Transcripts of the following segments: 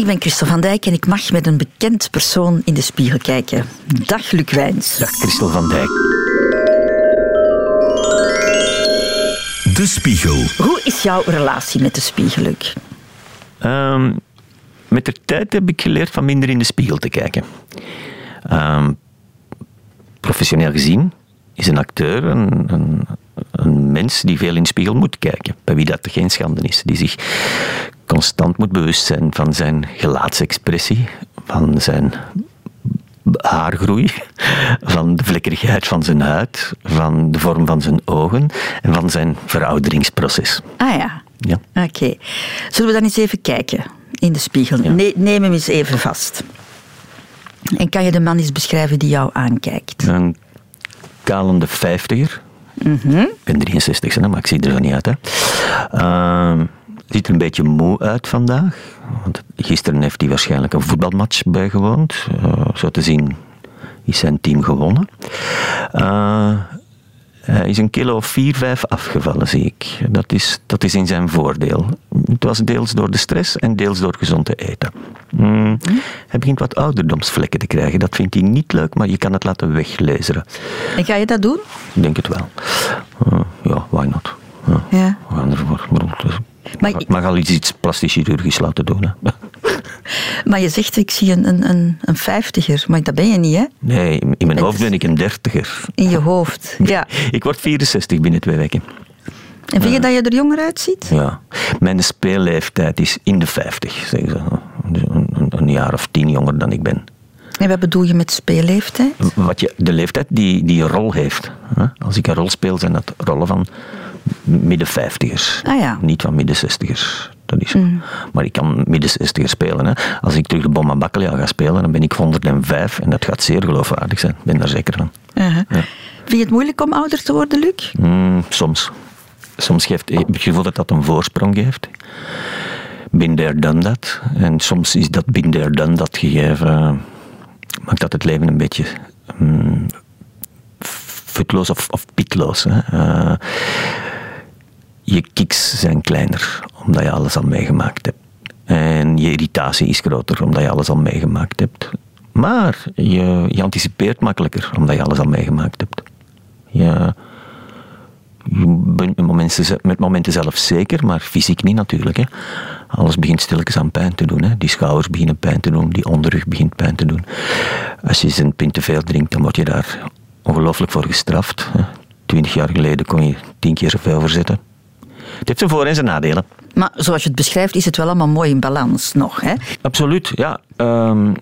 Ik ben Christel van Dijk en ik mag met een bekend persoon in de spiegel kijken. Dag Luc Wijns. Dag Christel van Dijk. De Spiegel. Hoe is jouw relatie met de spiegel, Luc? Um, met de tijd heb ik geleerd van minder in de spiegel te kijken. Um, professioneel gezien is een acteur een, een, een, mens die veel in de spiegel moet kijken. Bij wie dat geen schande is. Die zich constant moet bewust zijn van zijn gelaatsexpressie, van zijn haargroei, van de vlekkerigheid van zijn huid, van de vorm van zijn ogen en van zijn verouderingsproces. Ah ja. Ja. Oké. Zullen we dan eens even kijken in de spiegel? neem hem eens even vast. En kan je de man eens beschrijven die jou aankijkt? Een kalende vijftiger. Mm Ik ben 63, maar ik zie er zo niet uit. Hè. Uh, ziet er een beetje moe uit vandaag. Want gisteren heeft hij waarschijnlijk een voetbalmatch bijgewoond. Uh, zo te zien is zijn team gewonnen. Uh, hij is een kilo of 4, 5 afgevallen, zie ik. Dat is, dat is in zijn voordeel. Het was deels door de stress en deels door gezond te eten. Mm. Hij begint wat ouderdomsvlekken te krijgen. Dat vindt hij niet leuk, maar je kan het laten weglezen. En ga je dat doen? Ik denk het wel. Uh, ja, why not? Ja. Maar ik mag al iets, iets plastisch chirurgisch laten doen. Hè. Maar je zegt, ik zie een, een, een, een vijftiger, maar dat ben je niet, hè? Nee, in mijn hoofd ben ik een dertiger. In je hoofd, ja. ik word 64 binnen twee weken. En vind je dat je er jonger uitziet? Ja. Mijn speelleeftijd is in de 50, zeggen ze. Een, een, een jaar of tien jonger dan ik ben. En wat bedoel je met speelleeftijd? Wat je, de leeftijd die, die een rol heeft. Als ik een rol speel, zijn dat rollen van midden vijftigers. Ah, ja. Niet van midden zestigers. Dat is mm. Maar ik kan midden zestigers spelen. Hè. Als ik terug de Bomba Bakkelia ga spelen, dan ben ik 105 en dat gaat zeer geloofwaardig zijn. Ik ben daar zeker van. Uh -huh. ja. Vind je het moeilijk om ouder te worden, Luc? Mm, soms. Soms geeft, heb ik het gevoel dat dat een voorsprong geeft. Been there, done that. En soms is dat been there, done that gegeven... maakt dat het leven een beetje... Um, futloos of, of pitloos. Hè. Uh, je kiks zijn kleiner, omdat je alles al meegemaakt hebt. En je irritatie is groter, omdat je alles al meegemaakt hebt. Maar je, je anticipeert makkelijker, omdat je alles al meegemaakt hebt. Je, bent met momenten, zelf zeker, maar fysiek niet natuurlijk. Hè. Alles begint stilletjes aan pijn te doen. Hè. Die schouders beginnen pijn te doen, die onderrug begint pijn te doen. Als je eens een pint te veel drinkt, dan word je daar ongelooflijk voor gestraft. Twintig jaar geleden kon je tien keer zoveel verzetten. Het heeft zijn voor- en zijn nadelen. Maar zoals je het beschrijft, is het wel allemaal mooi in balans nog, hè? Absoluut, ja. Um,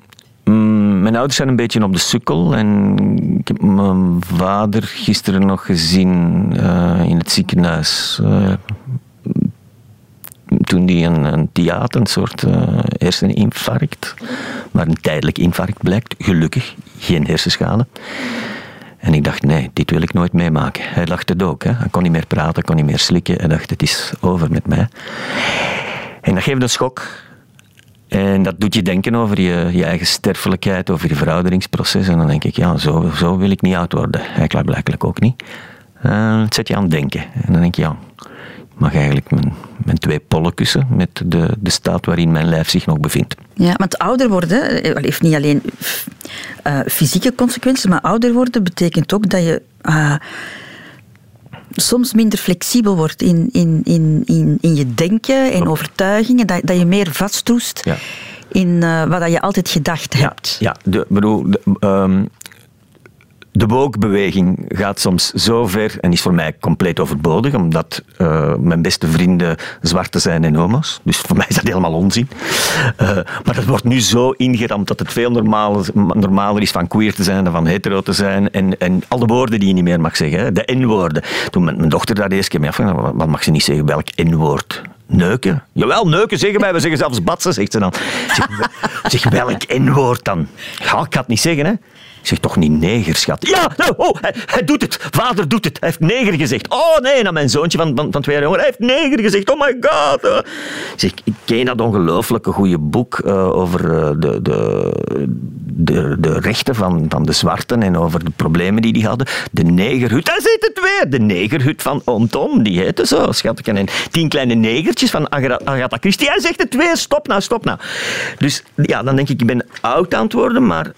mijn ouders zijn een beetje op de sukkel. En ik heb mijn vader gisteren nog gezien uh, in het ziekenhuis. Uh, toen hij een, een theater, een soort uh, herseninfarct, maar een tijdelijk infarct blijkt, gelukkig, geen hersenschade. En ik dacht, nee, dit wil ik nooit meemaken. Hij lachte het ook. Hè. Hij kon niet meer praten, kon niet meer slikken. Hij dacht, het is over met mij. En dat geeft een schok. En dat doet je denken over je, je eigen sterfelijkheid, over je verouderingsproces. En dan denk ik, ja, zo, zo wil ik niet oud worden. Hij blijkbaar ook niet. Uh, het zet je aan het denken. En dan denk je, ja, mag eigenlijk mijn, mijn twee pollen kussen met de, de staat waarin mijn lijf zich nog bevindt. Ja, want ouder worden heeft niet alleen uh, fysieke consequenties, maar ouder worden betekent ook dat je uh, soms minder flexibel wordt in, in, in, in, in je denken en overtuigingen, dat, dat je meer vastroest ja. in uh, wat je altijd gedacht hebt. Ja, de, bedoel, de, um, de woke-beweging gaat soms zo ver en is voor mij compleet overbodig, omdat uh, mijn beste vrienden zwarte zijn en homo's. Dus voor mij is dat helemaal onzin. Uh, maar dat wordt nu zo ingeramd dat het veel normaler, is van queer te zijn dan van hetero te zijn. En, en al de woorden die je niet meer mag zeggen, hè, de N-woorden. Toen mijn dochter daar de eerste keer mee wat mag ze niet zeggen? Welk N-woord? Neuken? Jawel, neuken zeggen wij. We zeggen zelfs batsen, zegt ze dan. Zeg, zeg welk N-woord dan? Ja, ik ga het niet zeggen, hè. Zeg toch niet neger, schat? Ja, nou, oh, hij, doet het. Vader doet het. Hij heeft neger gezegd. Oh nee, naar mijn zoontje van, van, van twee jaar jonger. Hij heeft neger gezegd. Oh my god. Uh. Zeg, ik ken dat ongelooflijke goede boek uh, over de, de, de, de rechten van, van de zwarten en over de problemen die die hadden. De negerhut. Daar zit het weer. De negerhut van Oom Tom. Die heette zo, schat. En tien kleine negertjes van Agatha Christie. Hij zegt het weer. Stop nou, stop nou. Dus ja, dan denk ik, ik ben oud aan het worden, maar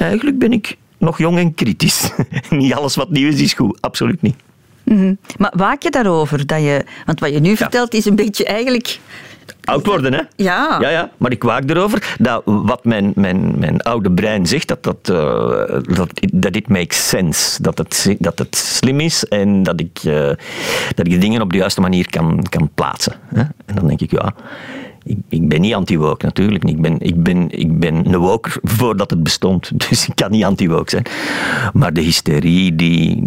eigenlijk ben ik nog jong en kritisch. niet alles wat nieuw is, is goed. Absoluut niet. Mm -hmm. Maar waak je daarover? Dat je, want wat je nu vertelt is een beetje eigenlijk... Oud worden, hè? Ja. ja, ja. Maar ik waak erover dat wat mijn, mijn, mijn oude brein zegt, dat, dat, uh, dat, dat it makes sense. Dat het, dat het slim is en dat ik, uh, dat ik de dingen op de juiste manier kan, kan plaatsen. Hè? En dan denk ik, ja, ik, ben niet anti-woke, natuurlijk. Ik ben, ik, ben, ik ben een woker voordat het bestond. Dus ik kan niet anti-woke zijn. Maar de hysterie die,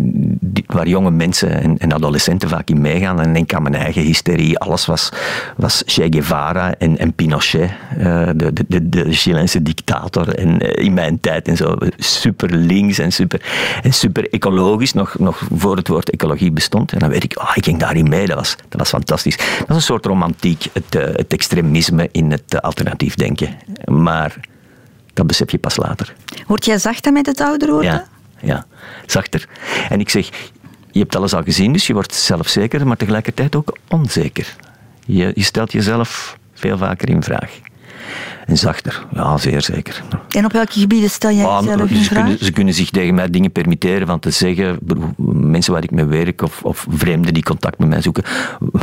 waar jonge mensen en, en, adolescenten vaak in meegaan, en denk aan mijn eigen hysterie, alles was, was Che Guevara en, en Pinochet, uh, de, de, de, dictator en, uh, in mijn tijd en zo. Super links en super, en super ecologisch, nog, nog voor het woord ecologie bestond. En dan weet ik, oh, ik ging daarin mee, dat was, dat was fantastisch. Dat is een soort romantiek, het, uh, het in het alternatief denken. Maar dat besef je pas later. Word jij zachter met het ouder worden? Ja, ja, zachter. En ik zeg, je hebt alles al gezien, dus je wordt zelfzeker, maar tegelijkertijd ook onzeker. Je, je stelt jezelf veel vaker in vraag. En zachter, ja, zeer zeker. En op welke gebieden stel jij Ah, jezelf in ze, vraag? kunnen, ze kunnen zich tegen mij dingen permitteren van te zeggen, mensen waar ik mee werk of, of vreemden die contact met mij zoeken,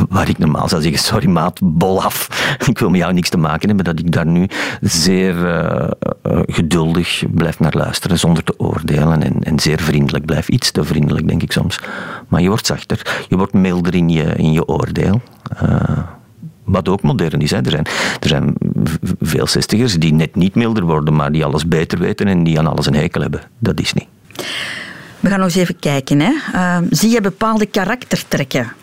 waar ik normaal zou zeggen, sorry maat, bol af, ik wil met jou niks te maken hebben, dat ik daar nu zeer uh, uh, geduldig blijf naar luisteren, zonder te oordelen en, en, zeer vriendelijk blijf. Iets te vriendelijk, denk ik soms. Maar je wordt zachter, je wordt milder in je, in je oordeel. Uh, wat ook modern is. Hè. Er, zijn, er zijn veel zestigers die net niet milder worden, maar die alles beter weten en die aan alles een hekel hebben. Dat is niet. We gaan nog eens even kijken. Hè. Uh, zie je bepaalde karaktertrekken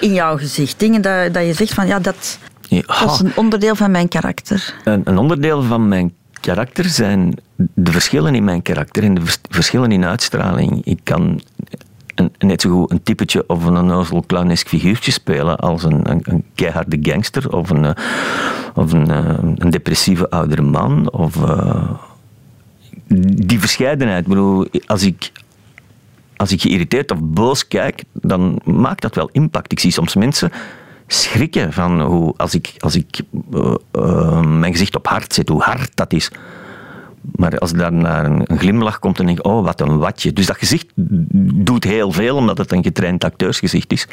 in jouw gezicht? Dingen dat, dat je zegt van ja, dat, ja. dat is een onderdeel van mijn karakter. Een, een onderdeel van mijn karakter zijn de verschillen in mijn karakter en de verschillen in uitstraling. Ik kan een, net zo een typetje of een onnozel clownesk figuurtje spelen als een, een, een keiharde gangster of een, of een, een depressieve oudere man. Of, uh, die verscheidenheid. Bedoel, als ik, als ik geïrriteerd of boos kijk, dan maakt dat wel impact. Ik zie soms mensen schrikken van hoe, als ik, als ik mijn gezicht op hard zet, hoe hard dat is. Maar als daar naar een glimlach komt, dan denk ik, oh, wat een watje. Dus dat gezicht doet heel veel, omdat het een getraind acteursgezicht is.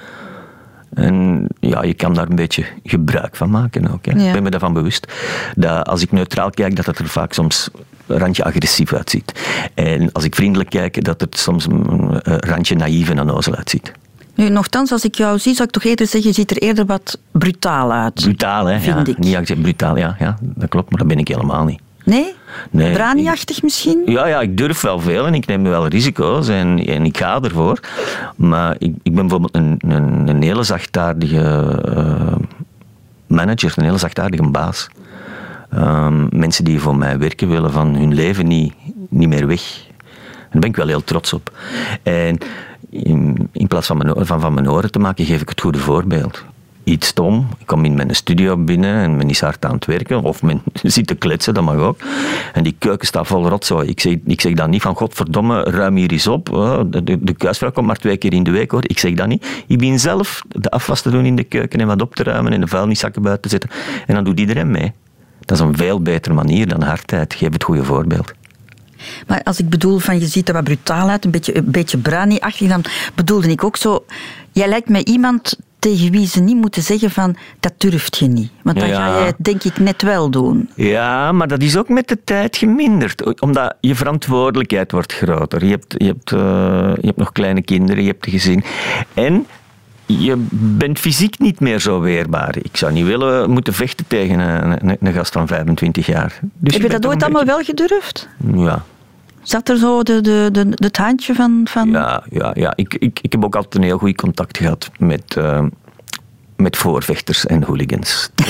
En ja, je kan daar een beetje gebruik van maken ook. Hè. Ja. Ik ben me daarvan bewust. Dat als ik neutraal kijk, dat het er vaak soms een randje agressief uitziet. En als ik vriendelijk kijk, dat het soms een randje naïef en onnozel uitziet. Nu, nogthans, als ik jou zie, zou ik toch eerder zeggen, je ziet er eerder wat brutaal uit. Brutaal, hè? Vind ja. ik. Niet brutaal, ja, ja. Dat klopt, maar dat ben ik helemaal niet. Nee? Nee. Braniachtig misschien? Ja, ja, ik durf wel veel en ik neem wel risico's en, en ik ga ervoor. Maar ik, ik ben bijvoorbeeld een, een, een hele zachtaardige uh, manager, een hele zachtaardige baas. Um, mensen die voor mij werken willen van hun leven niet, niet meer weg. Daar ben ik wel heel trots op. En in, in plaats van mijn, van, van mijn oren te maken, geef ik het goede voorbeeld iets stom. Ik kom in mijn studio binnen en men is hard aan het werken. Of men zit te kletsen, dat mag ook. En die keuken staat vol rotzooi. Ik zeg, ik zeg dan niet van, godverdomme, ruim hier eens op. De, de, de kuisvrouw komt maar twee keer in de week, hoor. Ik zeg dat niet. Ik begin zelf de afwas te doen in de keuken en wat op te ruimen en de vuilniszakken buiten te zetten. En dan doet iedereen mee. Dat is een veel betere manier dan hardheid. Geef het goede voorbeeld. Maar als ik bedoel van je ziet er wat brutaal uit, een beetje, een beetje dan bedoelde ik ook zo... Jij lijkt mij iemand tegen wie ze niet moeten zeggen van dat durft je niet. Want dan Ja, ga je het denk ik net wel doen. Ja, maar dat is ook met de tijd geminderd. Omdat je verantwoordelijkheid wordt groter. Je hebt, je hebt, uh, je hebt nog kleine kinderen, je hebt een gezin. En je bent fysiek niet meer zo weerbaar. Ik zou niet willen moeten vechten tegen een, een, een gast van 25 jaar. Dus Heb je dat ooit allemaal wel gedurfd? Ja, Zat er zo de, de, de, het handje van... van... ja, ja, ja. Ik, ik, ik heb ook altijd een heel goed contact gehad met, uh, met voorvechters en hooligans. Dat,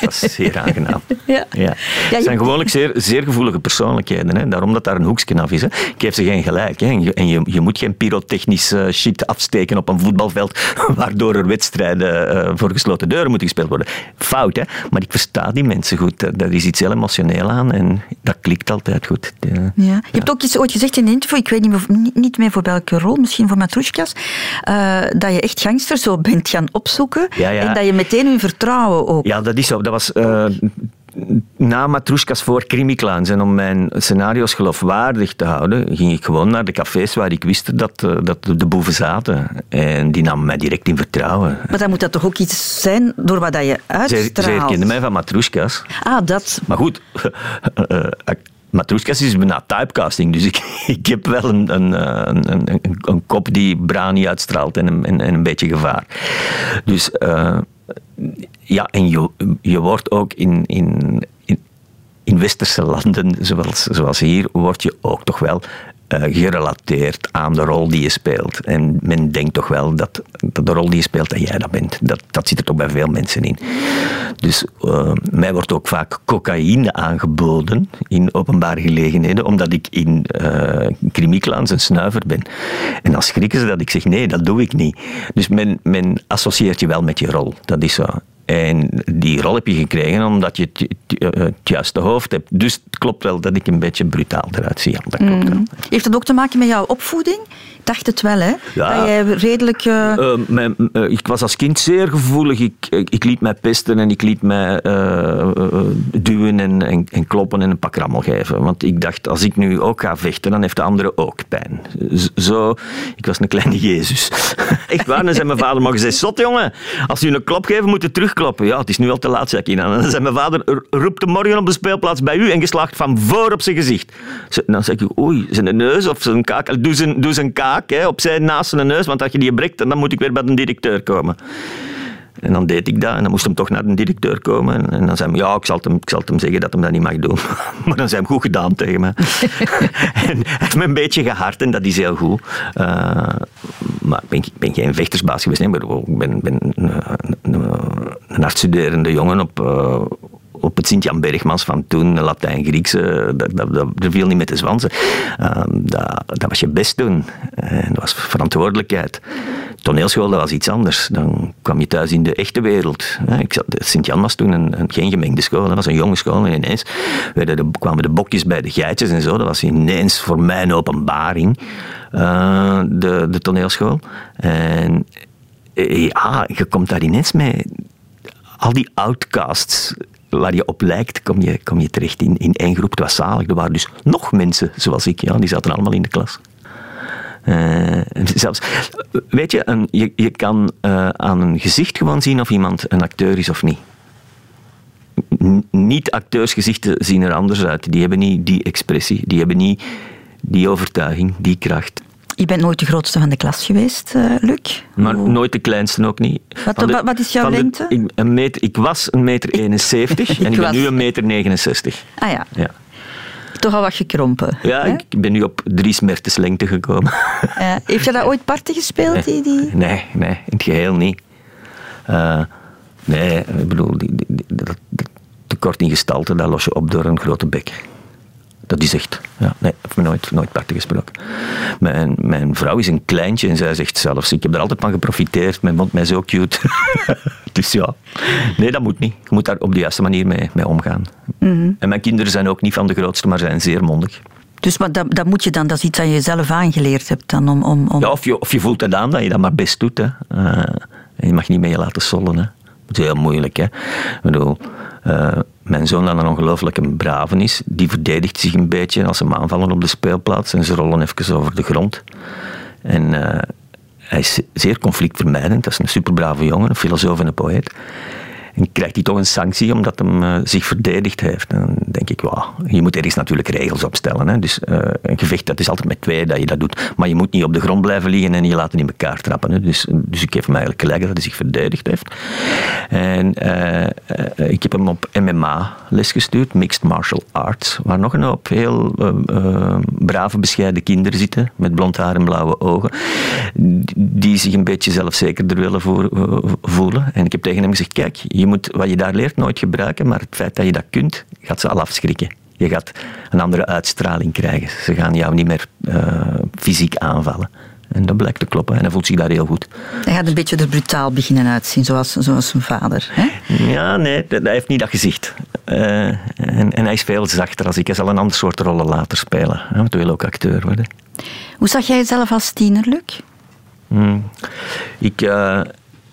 was zeer aangenaam. Ja. Ja. Het zijn gewoonlijk zeer, zeer gevoelige persoonlijkheden. Hè. Daarom dat daar een hoekje af is. Hè. Ik geef ze geen gelijk. Hè. En, je, en je, je moet geen pyrotechnische shit afsteken op een voetbalveld waardoor er wedstrijden eh, voor gesloten deuren moeten gespeeld worden. Fout, hè. Maar ik versta die mensen goed. Daar- Daar is iets heel emotioneel aan en dat klikt altijd goed. Ja. Ja. Je hebt ook eens ooit gezegd in een interview, ik weet niet, meer, niet- meer voor welke rol, misschien voor Matrushkas, eh, dat je echt gangsters zo bent gaan opzoeken Ja, ja. en dat je meteen hun vertrouwen ook. Ja, dat is zo. Dat was eh, na Matrushkas voor Krimiklan's. En om mijn scenario's geloofwaardig te houden, ging ik gewoon naar de cafés waar ik wist dat, eh, dat de boeven zaten. En die namen mij direct in vertrouwen. Maar dan moet dat toch ook iets zijn door wat dat je uitstraalt. zij herkenden mij van Matrushkas. Ah, dat. Maar goed, Matrushkas is bijna typecasting, dus ik, ik heb wel een, een, een, een, kop die brani uitstraalt en een, en, en een beetje gevaar. Dus eh, ja, en je, je wordt ook in, in, in, in westerse landen, zoals, zoals hier, word je ook toch wel gerelateerd aan de rol die je speelt. En men denkt toch wel dat, de rol die je speelt, dat jij dat bent. Dat, dat zit er toch bij veel mensen in. Dus eh, mij wordt ook vaak cocaïne aangeboden in openbare gelegenheden, omdat ik in uh, Krimiklaans een snuiver ben. En dan schrikken ze dat ik zeg, nee, dat doe ik niet. Dus men, men associeert je wel met je rol. Dat is zo. En die rol heb je gekregen omdat je het, het, juiste hoofd hebt. Dus het klopt wel dat ik een beetje brutaal eruit zie. Dat klopt wel. Heeft dat ook te maken met jouw opvoeding? Ik dacht het wel, hè? Ja. Dat jij redelijk... eh, Uh, mijn, uh, ik was als kind zeer gevoelig. Ik, ik, ik liet mij pesten en ik liet mij uh, duwen en, en, en, kloppen en een pak rammel geven. Want ik dacht, als ik nu ook ga vechten, dan heeft de andere ook pijn. Zo, ik was een kleine Jezus. Echt waar, dan zei mijn vader maar gezegd, zot jongen, als je een klop geeft, moet je terugkloppen. Ja, het is nu al te laat, zei ik. En dan zei mijn vader, roept hem morgen op de speelplaats bij u en geslaagd van voor op zijn gezicht. Dan zeg ik, oei, zijn neus of zijn kaak, doe zijn, doe zijn kaak Hè, opzij naast zijn neus, want als je die breekt, dan moet ik weer bij de directeur komen. En dan deed ik dat en dan moest hem toch naar de directeur komen. En dan zei hij, ja, ik zal, hem, ik zal hem zeggen dat hij dat niet mag doen. Maar dan zei hij goed gedaan tegen me. en hij heeft me een beetje gehard en dat is heel goed. Uh, maar ik ben, ik ben geen vechtersbaas geweest. Nee, maar ik ben, ben een, een, een jongen op... Uh, op het Sint-Jan Bergmans van toen, Latijn, Grieks, dat, dat, dat, dat viel niet met de zwansen. Uh, dat, dat was je best doen. En dat was verantwoordelijkheid. Toneelschool, dat was iets anders. Dan kwam je thuis in de echte wereld. Sint-Jan was toen een, een, geen gemengde school, dat was een jonge school. En ineens werden de, kwamen de bokjes bij de geitjes en zo. Dat was ineens voor mij een openbaring, uh, de, de toneelschool. En ja, je komt daar ineens mee. Al die outcasts waar je op lijkt, kom je, kom je terecht in, in één groep. Het was zalig. Er waren dus nog mensen zoals ik, ja, die zaten allemaal in de klas. Uh, zelfs, weet je, een, je, je kan uh, aan een gezicht gewoon zien of iemand een acteur is of niet. Niet-acteursgezichten zien er anders uit. Die hebben niet die expressie, die hebben niet die overtuiging, die kracht. Je bent nooit de grootste van de klas geweest, uh, Luc? Maar Hoe... nooit de kleinste ook niet. Wat, de, wat is jouw lengte? De, ik, een meter, ik was een meter 71 en ik ben nu een meter 69. Ah ja. ja. Toch al wat gekrompen. Ja, hè? ik ben nu op drie smertes lengte gekomen. Uh, heeft je daar ooit parten gespeeld? Nee, die, die... nee, nee, in het geheel niet. Uh, nee, ik bedoel, die, die, dat, dat tekort in gestalte, dat los je op door een grote bek. Dat is echt. Ja, nee, ik heb nooit, nooit parten gesproken. Mijn, mijn vrouw is een kleintje en zij zegt zelfs: Ik heb er altijd van geprofiteerd, men vond mij zo cute. dus ja, nee, dat moet niet. Je moet daar op de juiste manier mee, mee omgaan. Mm -hmm. En mijn kinderen zijn ook niet van de grootste, maar zijn zeer mondig. Dus maar dat, dat moet je dan, dat is iets dat je zelf aangeleerd hebt dan om... om, om... Ja, of je, of je voelt het aan dat je dat maar best doet. Hè. Uh, je mag niet mee laten sollen. Hè. Dat is heel moeilijk. Hè. Ik bedoel, uh, mijn zoon, dat een ongelooflijk een brave is, die verdedigt zich een beetje als ze aanvallen op de speelplaats en ze rollen even over de grond. En uh, hij is zeer conflictvermijdend. Dat is een superbrave jongen, een filosoof en een poëet. En krijgt hij toch een sanctie omdat hij uh, zich verdedigd heeft. Dan denk ik, wow, je moet ergens natuurlijk regels opstellen. Hè. Dus uh, een gevecht, dat is altijd met twee dat je dat doet. Maar je moet niet op de grond blijven liggen en je laten in elkaar trappen. Hè. Dus, dus ik geef hem eigenlijk gelijk dat hij zich verdedigd heeft. En uh, ik heb hem op MMA les gestuurd, Mixed Martial Arts, waar nog een hoop heel brave, bescheiden kinderen zitten met blond haar en blauwe ogen, die zich een beetje zelfzekerder willen voelen. En ik heb tegen hem gezegd, kijk, je moet wat je daar leert nooit gebruiken, maar het feit dat je dat kunt, gaat ze al afschrikken. Je gaat een andere uitstraling krijgen. Ze gaan jou niet meer uh, fysiek aanvallen. En dat blijkt te kloppen en hij voelt zich daar heel goed. Hij gaat een beetje er brutaal beginnen uitzien, zoals, zoals zijn vader. Hè? Ja, nee, hij heeft niet dat gezicht. Uh, en, en, hij is veel zachter als ik. Hij zal een ander soort rollen later spelen. Hij wil ook acteur worden. Hoe zag jij jezelf als tiener, Luc? Hmm. Ik, uh,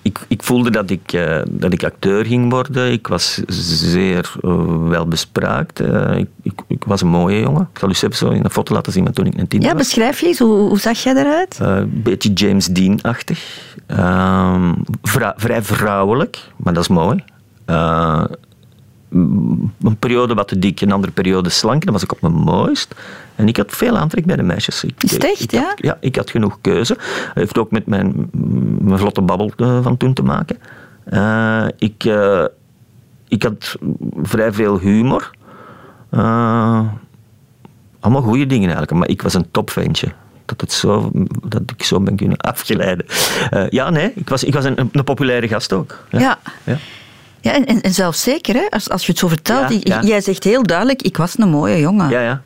ik, ik voelde dat ik, uh, dat ik acteur ging worden. Ik was zeer uh, wel bespraakt. Uh, ik, ik, ik, was een mooie jongen. Ik zal u even zo in een foto laten zien maar toen ik een tiener ja, was. Ja, beschrijf je eens. Hoe, hoe zag jij eruit? Een beetje James Dean-achtig. Ehm, vrij, vrij vrouwelijk, maar dat is mooi een periode wat te dik, een andere periode slank. Dan was ik op mijn mooist. En ik had veel aantrek bij de meisjes. Ik, Is het echt, ja? Had, ja, ik had genoeg keuze. Dat heeft ook met mijn, mijn vlotte babbel eh, van toen te maken. Uh, ik, uh, ik had vrij veel humor. allemaal goede dingen eigenlijk. Maar ik was een topventje dat, het zo, dat ik zo ben kunnen afgeleiden. ja, nee, ik was, ik was een, een populaire gast ook. ja. ja. ja. Ja, en, en zelfzeker, hè? Als, als je het zo vertelt. Jij zegt heel duidelijk, ik was een mooie jongen. Ja, ja.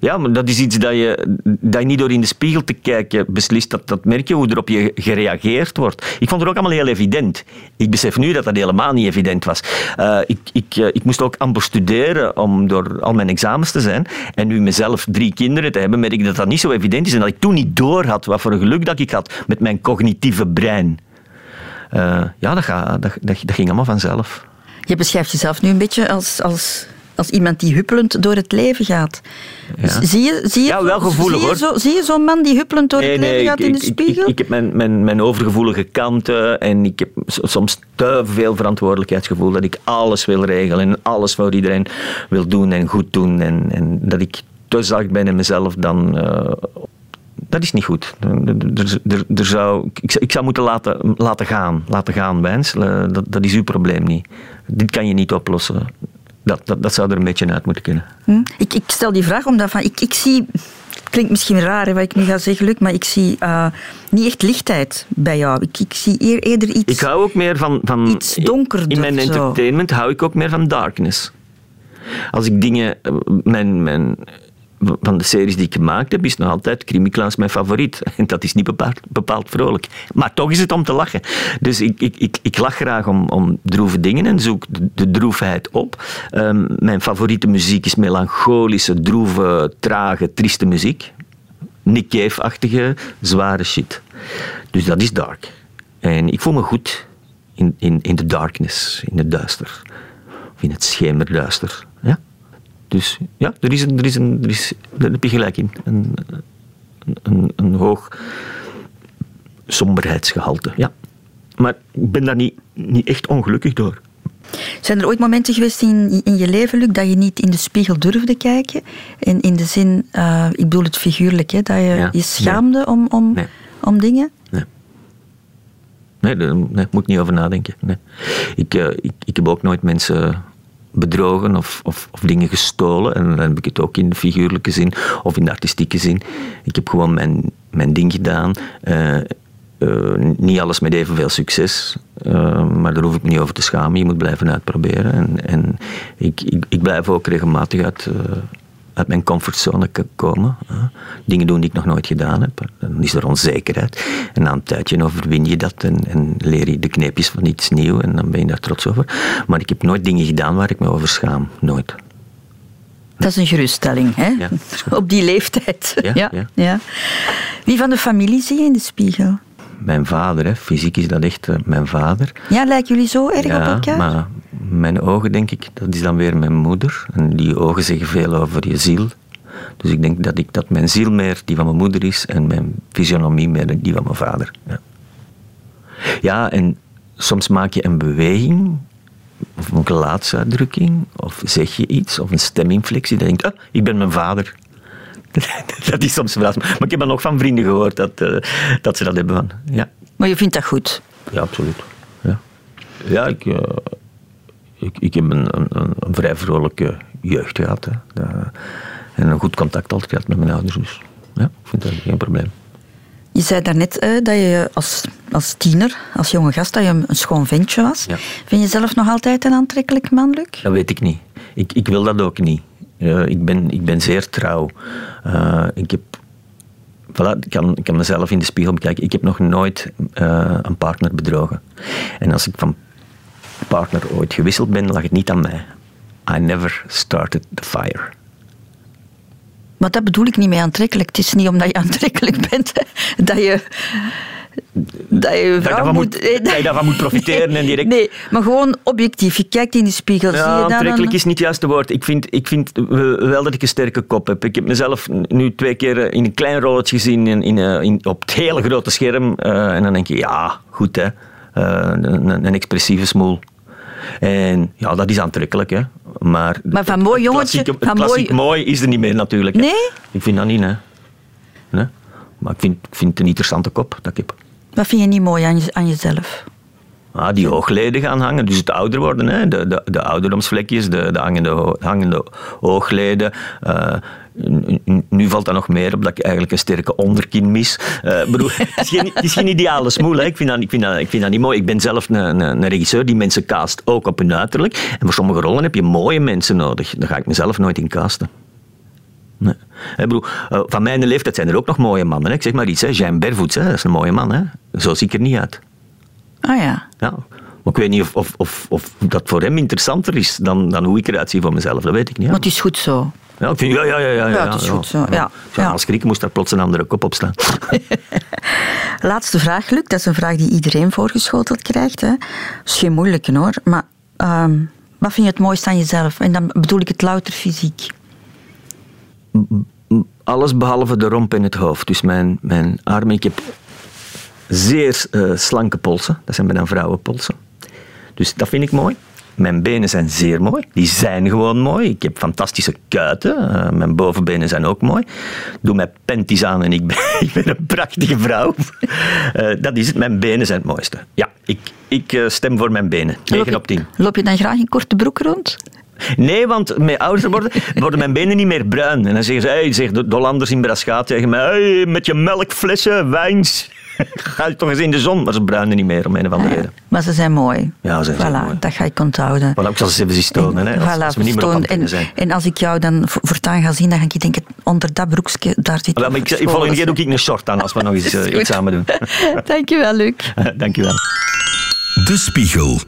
Ja, maar dat is iets dat je, dat je niet door in de spiegel te kijken beslist. Dat, dat merk je hoe er op je gereageerd wordt. Ik vond het ook allemaal heel evident. Ik besef nu dat dat helemaal niet evident was. Uh, ik, ik, uh, ik moest ook amper studeren om door al mijn examens te zijn. En nu mezelf drie kinderen te hebben, merk ik dat dat niet zo evident is. En dat ik toen niet door had wat voor een geluk dat ik had met mijn cognitieve brein. Uh, ja, dat, gaat, dat, dat, dat, ging allemaal vanzelf. Je beschrijft jezelf nu een beetje als, als, als iemand die huppelend door het leven gaat. Ja. Zie je, zie je, ja, wel gevoelig, zie je zo, zie je zo'n man die huppelend door nee, het leven nee, gaat ik, in de ik, spiegel? Ik, ik, heb mijn, mijn, mijn overgevoelige kanten en ik heb soms te veel verantwoordelijkheidsgevoel dat ik alles wil regelen en alles voor iedereen wil doen en goed doen. En, en dat ik te zacht ben in mezelf dan uh, dat is niet goed. Er, er, er zou, ik, ik, zou moeten laten, laten gaan. Laten gaan, Wens. Eh, dat, dat is uw probleem niet. Dit kan je niet oplossen. Dat, dat, dat zou er een beetje uit moeten kunnen. Hm? Ik, ik stel die vraag omdat van, ik, ik zie... Het klinkt misschien raar wat ik nu ga zeggen, Luc, maar ik zie uh, niet echt lichtheid bij jou. Ik, ik zie eerder iets... Ik hou ook meer van... van iets donkerder. In mijn entertainment hou ik ook meer van darkness. Als ik dingen... Eh, mijn, mijn van de series die ik gemaakt heb, is nog altijd Krimi mijn favoriet. En dat is niet bepaald, vrolijk. Maar toch is het om te lachen. Dus ik, ik, ik, ik lach graag om, om droeve dingen en zoek de, droefheid op. Um, mijn favoriete muziek is melancholische, droeve, trage, trieste muziek. Nick Cave-achtige, zware shit. Dus dat is dark. En ik voel me goed in, in, in de darkness, in het duister. Of in het schemerduister. Ja? Dus ja, er is een, er is een, er is, daar heb je gelijk in. Een, een, een hoog somberheidsgehalte, ja. Maar ik ben daar niet, niet echt ongelukkig door. Zijn er ooit momenten geweest in, in je leven, Luc, dat je niet in de spiegel durfde kijken? In, in de zin, uh, ik bedoel het figuurlijk, hè, dat je ja, je schaamde nee. om, om, nee. om dingen? Nee. Nee, daar nee, moet ik niet over nadenken. Nee. Ik, uh, ik, ik heb ook nooit mensen bedrogen of, of, of, dingen gestolen. En dan heb ik het ook in de figuurlijke zin of in de artistieke zin. Ik heb gewoon mijn, mijn ding gedaan. Uh, uh, niet alles met evenveel succes, uh, maar daar hoef ik me niet over te schamen. Je moet blijven uitproberen. En, en ik, ik, ik blijf ook regelmatig uit, uit mijn comfortzone komen. Dingen doen die ik nog nooit gedaan heb. Dan is er onzekerheid. En na een tijdje overwin je dat en, en leer je de kneepjes van iets nieuws en dan ben je daar trots over. Maar ik heb nooit dingen gedaan waar ik me over schaam. Nooit. Dat is een geruststelling, hè? Ja, Op die leeftijd. Ja, ja, ja. ja, Wie van de familie zie je in de spiegel? Mijn vader, hè. fysiek is dat echt uh, mijn vader. Ja, lijken jullie zo erg op elkaar? maar mijn ogen, denk ik, dat is dan weer mijn moeder. En die ogen zeggen veel over je ziel. Dus ik denk dat, ik, dat mijn ziel meer die van mijn moeder is en mijn fysionomie meer die van mijn vader. Ja, ja en soms maak je een beweging of een gelaatsuitdrukking, of zeg je iets, of een steminflectie, dat je denkt, ah, ik ben mijn vader. dat is soms verrassend. Maar ik heb dan ook van vrienden gehoord dat, eh, dat ze dat hebben van. Ja, Maar je vindt dat goed? ja absoluut. Ja, ja ik, eh, ik, ik heb een, een, vrij vrolijke jeugd gehad. Hè. Dat- en een goed contact altijd gehad met mijn ouders. Dus ja, ik vind dat geen probleem. Je zei daarnet eh, dat je als, als tiener, als jonge gast, dat je een, een schoon ventje was. Ja. Vind je zelf nog altijd een aantrekkelijk man, Luc? Dat weet ik niet. Ik, ik wil dat ook niet. Eh, ik, ben, ik ben zeer trouw. Eh, ik, heb, voilà, ik, kan, ik kan mezelf in de spiegel bekijken. Ik heb nog nooit eh, een partner bedrogen. En als ik van partner ooit gewisseld ben, lag het niet aan mij. I never started the fire. Maar dat bedoel ik niet mee aantrekkelijk. Het is niet omdat je aantrekkelijk bent dat je... Dat je Dat moet... moet, dat je daarvan moet profiteren en direct... Nee, maar gewoon objectief. Je kijkt in de spiegel, zie je Ja, aantrekkelijk is niet het juiste woord. Ik vind, ik vind wel dat ik een sterke kop heb. Ik heb mezelf nu twee keer eh, in een klein rolletje gezien in, in, eh, in, op het hele grote scherm. eh, en dan denk je, ja, goed hè. Een, een expressieve smoel. En ja, dat is aantrekkelijk, hè. Maar, Maar van mooi jongetje, klassieke- van klassiek mooi- mooi is er niet meer natuurlijk. hè. Nee? Ik vind dat niet, hè. Nee? Maar ik vind, ik vind het een interessante kop dat ik heb. Wat vind je niet mooi aan, je, aan jezelf? Ah, die oogleden gaan hangen, dus het ouder worden. Hè? De, de, de ouderdomsvlekjes, de, de hangende, hangende oogleden. Eh, nu valt dat nog meer op dat ik eigenlijk een sterke onderkin mis. Ik bedoel, het, is geen, is geen ideale smoel. Ik, vind dat, ik, vind dat, ik vind dat niet mooi. Ik ben zelf een, een, een regisseur die mensen cast, ook op hun uiterlijk. En voor sommige rollen heb je mooie mensen nodig. Daar ga ik mezelf nooit in casten. Nee. Eh, van mijn leeftijd zijn er ook nog mooie mannen. Hè? Ik zeg maar iets, hè. Jean Bervoets, hè? dat is een mooie man. Hè? Zo zie ik er niet uit. Ah ja. Ja. Maar ik weet niet of, of, of, of dat voor hem interessanter is dan, dan hoe ik eruit zie voor mezelf. Dat weet ik niet. Maar Ja, het is goed zo. ja, ik vind, ja, ja, ja, ja, Ja, het is goed zo, ja. Als schrik moest daar plots een andere kop op staan. Laatste vraag, Luc. Dat is een vraag die iedereen voorgeschoteld krijgt. Hè. Dat is geen moeilijke hoor. Maar ehm, wat vind je het mooiste aan jezelf? En dan bedoel ik het louter fysiek. Alles behalve de romp en het hoofd. Dus mijn, mijn armen. Ik heb zeer eh, slanke polsen. Dat zijn bijna vrouwenpolsen. Dus dat vind ik mooi. Mijn benen zijn zeer mooi. Die zijn gewoon mooi. Ik heb fantastische kuiten. Eh, mijn bovenbenen zijn ook mooi. Doe mij panties aan en ik ben, ik ben een prachtige vrouw. Eh, dat is het. Mijn benen zijn het mooiste. Ja, ik, ik stem voor mijn benen. 9 op 10. Loop je dan graag in korte broek rond? Nee, want met ouder worden, worden mijn benen niet meer bruin. En dan zeggen ze, hey, zegt de Hollanders in Braschaat tegen mij, hey, met je melkflessen, wijns. Ga je toch eens in de zon? Maar ze bruinen niet meer om een of andere reden. Maar ze zijn mooi. Ja, ze zijn voilà, mooi. dat ga ik onthouden. Maar ik zal ze even zien tonen, hè, als, Voilà, als we niet meer en, zijn. en als ik jou dan vo- voortaan ga zien, dan ga ik denken, onder dat broekje, daar zit... Maar ik, ik, volgende keer doe ik een short aan als we nog eens eh, iets samen doen. Dankjewel, Luc. Dankjewel. De Spiegel.